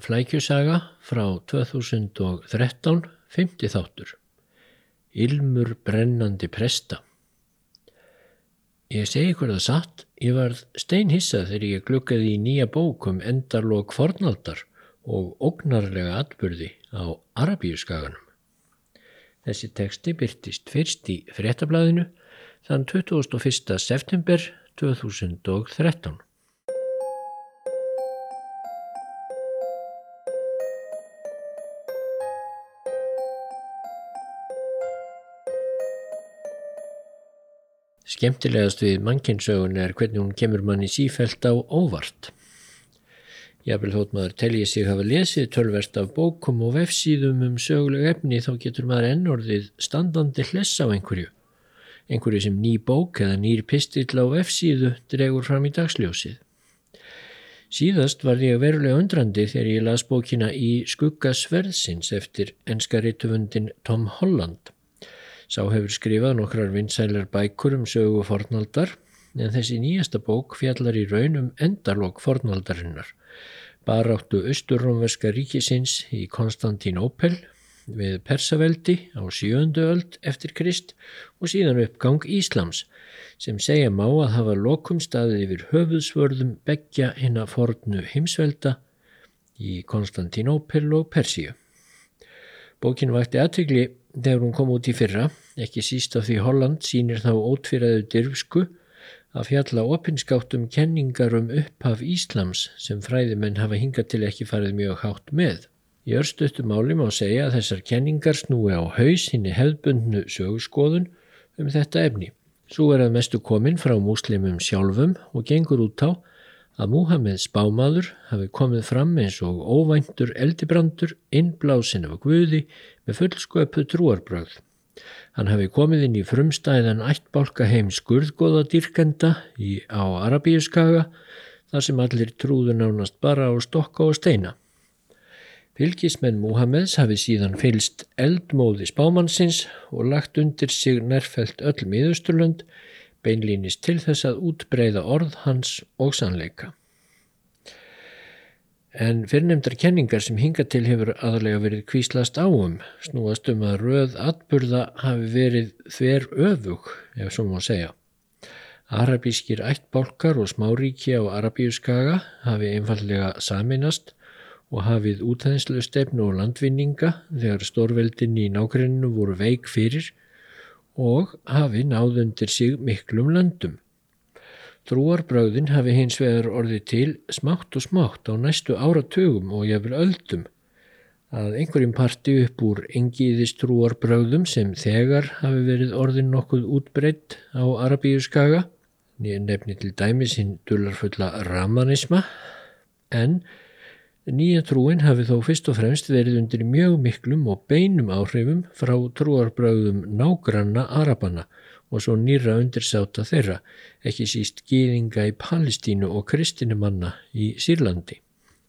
Flækjusaga frá 2013, 50 þáttur. Ilmur brennandi presta. Ég segi ykkur það satt, ég varð steinhissað þegar ég glukkaði í nýja bók um endarlokk fornaldar og ógnarlega atbyrði á Arabíuskaganum. Þessi teksti byrtist fyrst í fréttablaðinu þann 21. september 2013. Skemmtilegast við mannkynsögun er hvernig hún kemur manni sífælt á óvart. Jábel þótt maður telji sig hafa lesið tölverst af bókum og vefsíðum um söguleg efni þá getur maður ennorðið standandi hlessa á einhverju. Einhverju sem ný bók eða nýr pistill á vefsíðu dregur fram í dagsljósið. Síðast var ég verulega undrandi þegar ég las bókina í Skugga Sverðsins eftir enskarituvundin Tom Holland. Sá hefur skrifað nokkrar vinsælar bækur um sögu fornaldar en þessi nýjasta bók fjallar í raun um endalók fornaldarinnar. Baráttu austurrómverska ríkisins í Konstantínópel við Persaveldi á sjöndu öld eftir Krist og síðan uppgang Íslams sem segja má að hafa lokum staðið yfir höfuðsvörðum begja hinn að fornu heimsvelda í Konstantínópel og Persíu. Bókin vakti aðtökli þegar hún kom út í fyrra, ekki síst af því Holland sínir þá ótfyrraðu dyrfsku að fjalla opinskátt um kenningar um upphaf Íslams sem fræðimenn hafa hingað til ekki farið mjög hátt með. Í örstuðtu máli má segja að þessar kenningar snúi á haus hinni hefðbundnu sögurskoðun um þetta efni. Svo er að mestu komin frá múslimum sjálfum og gengur út á að Múhammed spámaður hafi komið fram eins og óvæntur eldibrandur innblásin af Guði með fullsköpu trúarbröð. Hann hafi komið inn í frumstæðan ættbálka heim skurðgóða dýrkenda í, á Arabíuskaga þar sem allir trúðu nánast bara á stokka og steina. Fylgismenn Múhammeds hafi síðan fylst eldmóði spámannsins og lagt undir sig nærfælt öll miðusturlund beinlýnist til þess að útbreyða orð hans og sannleika. En fyrirnemdar kenningar sem hinga til hefur aðalega verið kvíslast áum, snúast um að röð atburða hafi verið þver öfug, ef svo má segja. Arabískir ættbálkar og smáríki á Arabíuskaga hafi einfallega saminast og hafið útæðinslu stefnu og landvinninga þegar stórveldin í nákrenninu voru veik fyrir og hafi náð undir sig miklum löndum. Trúarbröðin hafi hins vegar orðið til smátt og smátt á næstu áratugum og jafnvel öldum að einhverjum parti upp úr engiðis trúarbröðum sem þegar hafi verið orðin nokkuð útbreytt á Arabíuskaga, nefni til dæmis hinn dullarfulla ramanisma, en Nýja trúin hafi þó fyrst og fremst verið undir mjög miklum og beinum áhrifum frá trúarbröðum nágranna Arabana og svo nýra undirsáta þeirra, ekki síst gýðinga í Palestínu og kristinumanna í Sýrlandi.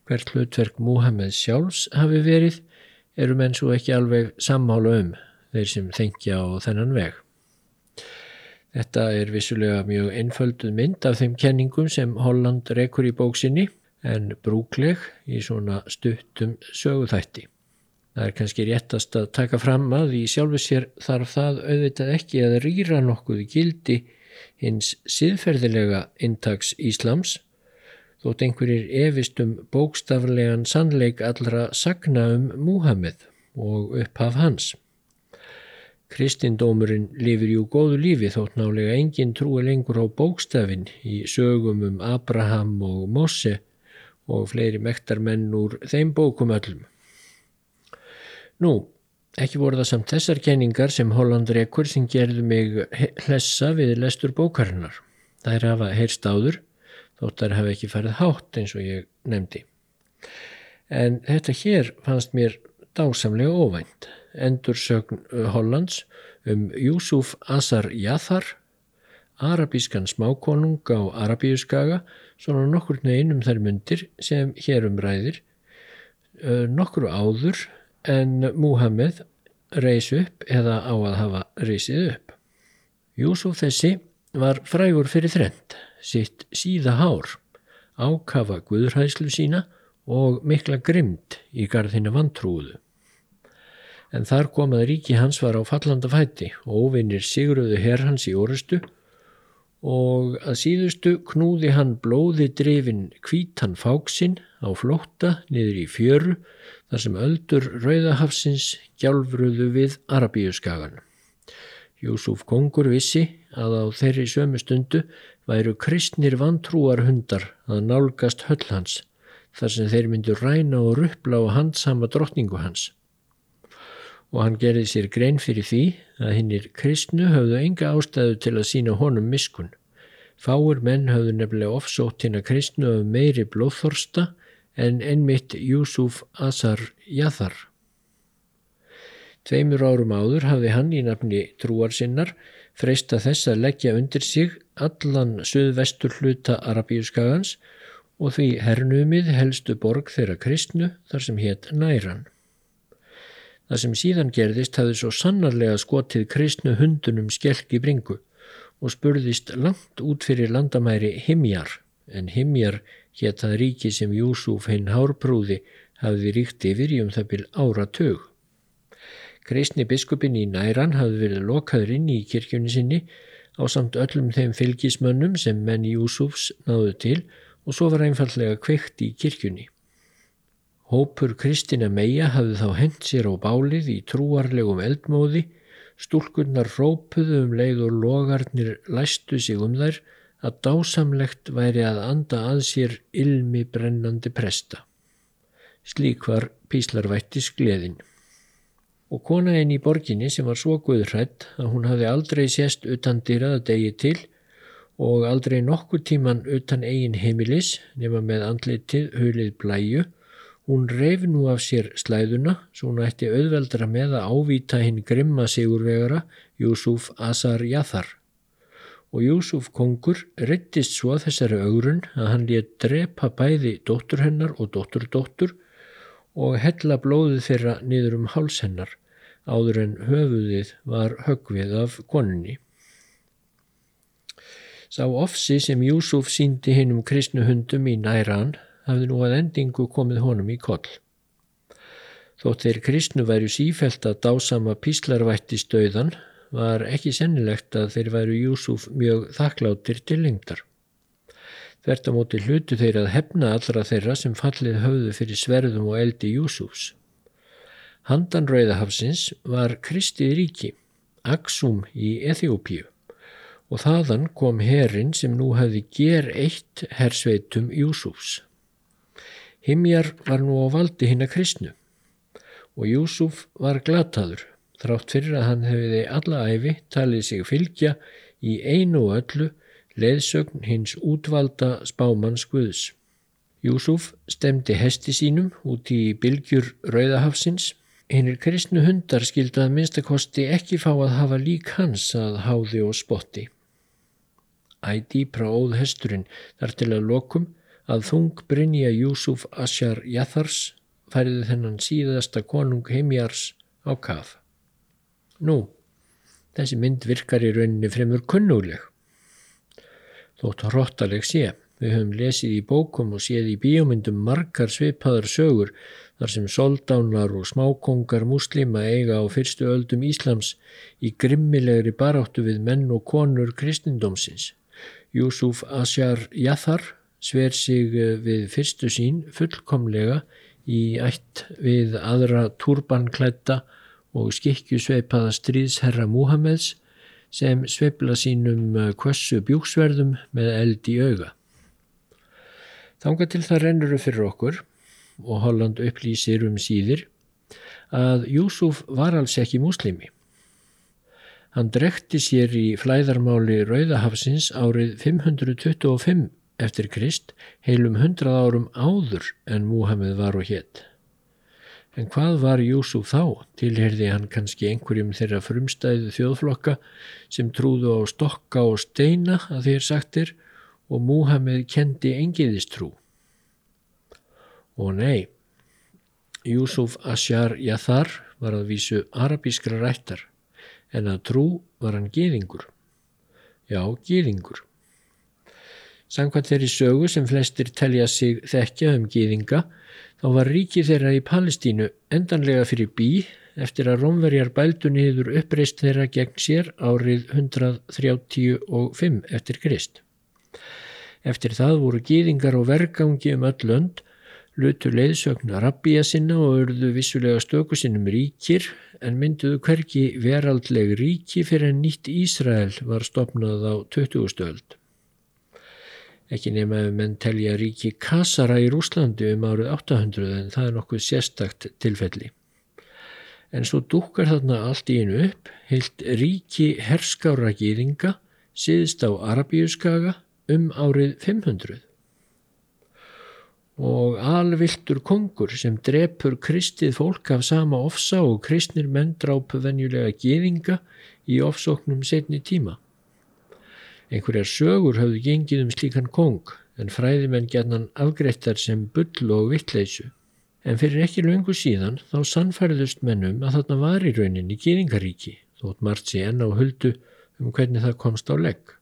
Hvert hlutverk Múhammed sjálfs hafi verið eru menn svo ekki alveg sammála um þeir sem þengja á þennan veg. Þetta er vissulega mjög einfölduð mynd af þeim kenningum sem Holland rekur í bóksinni en brúkleg í svona stuttum söguþætti. Það er kannski réttast að taka fram að í sjálfu sér þarf það auðvitað ekki að rýra nokkuð gildi hins siðferðilega intags Íslams þótt einhverjir efistum bókstaflegan sannleik allra sagna um Múhammed og upphaf hans. Kristindómurinn lifir jú góðu lífi þótt nálega engin trúi lengur á bókstafin í sögum um Abraham og Mosse og fleiri mektarmenn úr þeim bókum öllum. Nú, ekki voru það samt þessar kenningar sem Holland rekur sem gerðu mig hlessa við lestur bókarinnar. Það er hafa heyrst áður, þótt þær hafa ekki farið hátt eins og ég nefndi. En þetta hér fannst mér dásamlega óvænt. Endursögn Hollands um Júsuf Asar Jathar, arabískan smákonung á Arabíuskaga svona nokkur negin um þær myndir sem hér umræðir nokkru áður en Múhammed reys upp eða á að hafa reysið upp. Júsuf þessi var frægur fyrir þrend, sitt síða hár, ákafa guðræslu sína og mikla grimd í garðinu vantrúðu. En þar kom að ríki hans var á fallanda fætti og óvinnir sigruðu herr hans í orustu og að síðustu knúði hann blóði drefin kvítan fáksinn á flótta niður í fjöru þar sem öldur rauðahafsins gjálfruðu við Arabíuskagan. Júsúf Kongur vissi að á þeirri sömu stundu væru kristnir vantrúar hundar að nálgast höll hans þar sem þeir myndu ræna og ruppla og handsama drottningu hans. Og hann gerði sér grein fyrir því að hinnir kristnu höfðu enga ástæðu til að sína honum miskun. Fáur menn höfðu nefnilega ofsótt hinn að kristnu af meiri blóðþorsta en ennmitt Júsúf Asar Jathar. Tveimur árum áður hafði hann í nafni trúar sinnar freista þess að leggja undir sig allan söðvestur hluta Arabíuskagans og því hernumið helstu borg þeirra kristnu þar sem hétt Næran. Það sem síðan gerðist hafði svo sannarlega skotið kristnu hundunum skelk í bringu og spurðist langt út fyrir landamæri Himjar, en Himjar hétt það ríki sem Júsúf hinn hárprúði hafði ríkt yfir í um það byl ára tög. Kristni biskupin í Næran hafði verið lokaður inn í kirkjunni sinni á samt öllum þeim fylgismönnum sem menn Júsúfs náðu til og svo var einfallega kveikt í kirkjunni. Hópur Kristina Meija hafði þá hent sér á bálið í trúarlegum eldmóði, stúlkunnar rópuðu um leið og logarnir læstu sig um þær að dásamlegt væri að anda að sér ilmi brennandi presta. Slík var píslarvættis gleðin. Og kona einn í borginni sem var svo guðrætt að hún hafði aldrei sést utan dyrað degi til og aldrei nokkur tíman utan eigin heimilis nema með andlitið hulið blæju, hún reif nú af sér slæðuna svo hún ætti auðveldra með að ávíta hinn grimma sigurvegara Júsúf Asar Jathar. Og Júsúf kongur rittist svo þessari augrun að hann létt drepa bæði dóttur hennar og dóttur dóttur og hella blóðið þeirra niður um háls hennar áður en höfuðið var högvið af konunni. Sá ofsi sem Júsúf síndi hinn um kristnu hundum í næran hafði nú að endingu komið honum í koll. Þótt þeir kristnu væru sífælt að dásama píslarvætti stöðan var ekki sennilegt að þeir væru Júsúf mjög þakkláttir til lengdar. Þvert á móti hlutu þeir að hefna allra þeirra sem fallið höfðu fyrir sverðum og eldi Júsúfs. Handan Rauðahafsins var Kristi ríki, Aksum í Eþjópíu og þaðan kom herin sem nú hafði ger eitt hersveitum Júsúfs. Himjar var nú á valdi hinn að kristnu og Júsúf var glataður þrátt fyrir að hann hefði alla æfi talið sig fylgja í einu öllu leiðsögn hins útvalda spámanns Guðs. Júsúf stemdi hesti sínum út í bylgjur Rauðahafsins. Hinnir kristnu hundar skildu að minnstakosti ekki fá að hafa lík hans að háði og spotti ædýpra óð hesturinn þar til að lokum að þung Brynja Júsuf Asjar Jathars færiði þennan síðasta konung heimjars á kaf. Nú, þessi mynd virkar í rauninni fremur kunnuleg. Þótt hróttaleg sé, við höfum lesið í bókum og séð í bíómyndum margar svipaðar sögur þar sem soldánar og smákongar muslima eiga á fyrstu öldum Íslams í grimmilegri baráttu við menn og konur kristindómsins. Júsúf Asjar Jathar sver sig eh, við fyrstu sín fullkomlega í ætt við aðra turbanklætta og skikkjusveipaða stríðsherra Múhameðs sem sveifla sínum kvössu eh, bjúksverðum með eld í auga. Þanga til það rennuru fyrir okkur og Holland upplýsir um síðir að Júsúf var alls ekki muslimi. Hann drekti sér í flæðarmáli Rauðahafsins árið 525 eftir Krist heilum hundrað árum áður en Múhammed var og hétt. En hvað var Júsúf þá? Tilherði hann kannski einhverjum þeirra frumstæðu þjóðflokka sem trúðu á stokka og steina að þeir sagtir og Múhammed kendi engiðistrú. Og nei, Júsúf Asjar Jathar var að vísu arabískra rættar en að trú var hann gýðingur. Já, gýðingur. Sangvært þeirri sögu sem flestir telja sig þekkja um gýðinga þá var ríki þeirra í Palestínu endanlega fyrir bí eftir að Rómverjar bældu niður uppreist þeirra gegn sér árið 135 eftir Krist. Eftir það voru gýðingar og vergangi um öll lönd, lutu leiðsögn rabbíja sinna og örðu vissulega stöku sinnum ríkir en mynduðu hverki veraldleg ríki fyrir en nýtt Ísrael var stopnað á 20. stöld ekki nema ef menn telja ríki Kassara í Rúslandi um árið 800 en það er nokkuð sérstakt tilfelli. En svo dúkar þarna allt í einu upp, heilt ríki herskára gýringa síðst á Arabíuskaga um árið 500. Og alviltur kongur sem drepur kristið fólk af sama ofsa og kristnir menn drápu venjulega gýringa í ofsóknum setni tíma. Einhverjar sögur hafðu gengið um slíkan kong en fræðimenn gerðan afgreittar sem bull og vittleysu. En fyrir ekki löngu síðan þá sannfærðust mennum að þarna var í rauninni gýringaríki þótt margt sé enn á huldu um hvernig það komst á legg.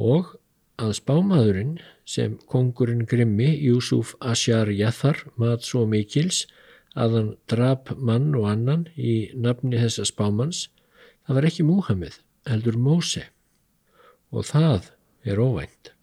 Og að spámaðurinn sem kongurinn Grimmi, Júsuf Asjar Jathar, mat svo mikils að hann drap mann og annan í nafni þessa spámans, það var ekki Múhamið, heldur Móse og það er óvænt.